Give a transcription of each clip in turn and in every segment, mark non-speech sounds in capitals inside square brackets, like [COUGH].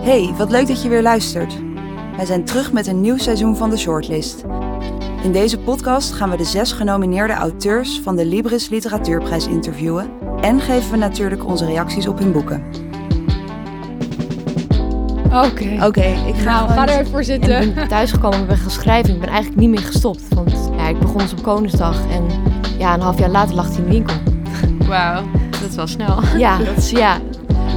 Hey, wat leuk dat je weer luistert. Wij zijn terug met een nieuw seizoen van de Shortlist. In deze podcast gaan we de zes genomineerde auteurs van de Libris Literatuurprijs interviewen en geven we natuurlijk onze reacties op hun boeken. Oké. Oké, ik ga, Nou, ga er even voor En zitten. ik ben thuisgekomen, ik ben gaan schrijven. Ik ben eigenlijk niet meer gestopt. Want ja, ik begon dus op Koningsdag en ja, een half jaar later lag hij in de winkel. Wauw, dat is wel snel. Ja, [LAUGHS] dat is, ja.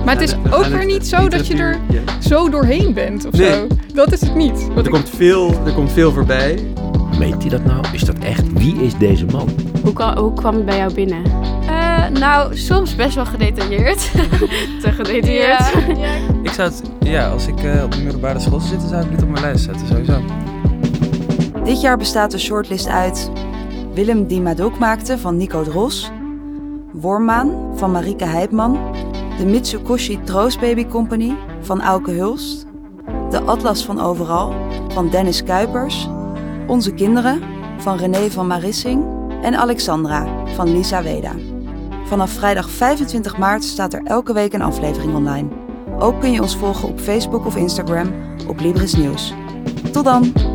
Maar het is ook weer niet zo dat je er zo doorheen bent of Nee. zo. Dat is het niet. Er ik- komt, veel, er komt veel voorbij. Meent hij dat nou? Is dat echt? Wie is deze man? Hoe, kwa- hoe kwam het bij jou binnen? Eh, nou, soms best wel gedetailleerd. [LAUGHS] Te gedetailleerd. Ja, [LAUGHS] Ik zou het, ja, als ik eh, op de middelbare school zou zitten, zou ik niet op mijn lijst zetten, sowieso. Dit jaar bestaat de shortlist uit Willem die Madoc maakte van Nico Dros, Wormmaan van Marike Heipman, de Mitsukoshi Troostbaby Company van Auke Hulst, de Atlas van Overal van Dennis Kuipers, Onze Kinderen van René van Marissing en Alexandra van Lisa Weda. Vanaf vrijdag 25 maart staat er elke week een aflevering online. Ook kun je ons volgen op Facebook of Instagram op Libris Nieuws. Tot dan!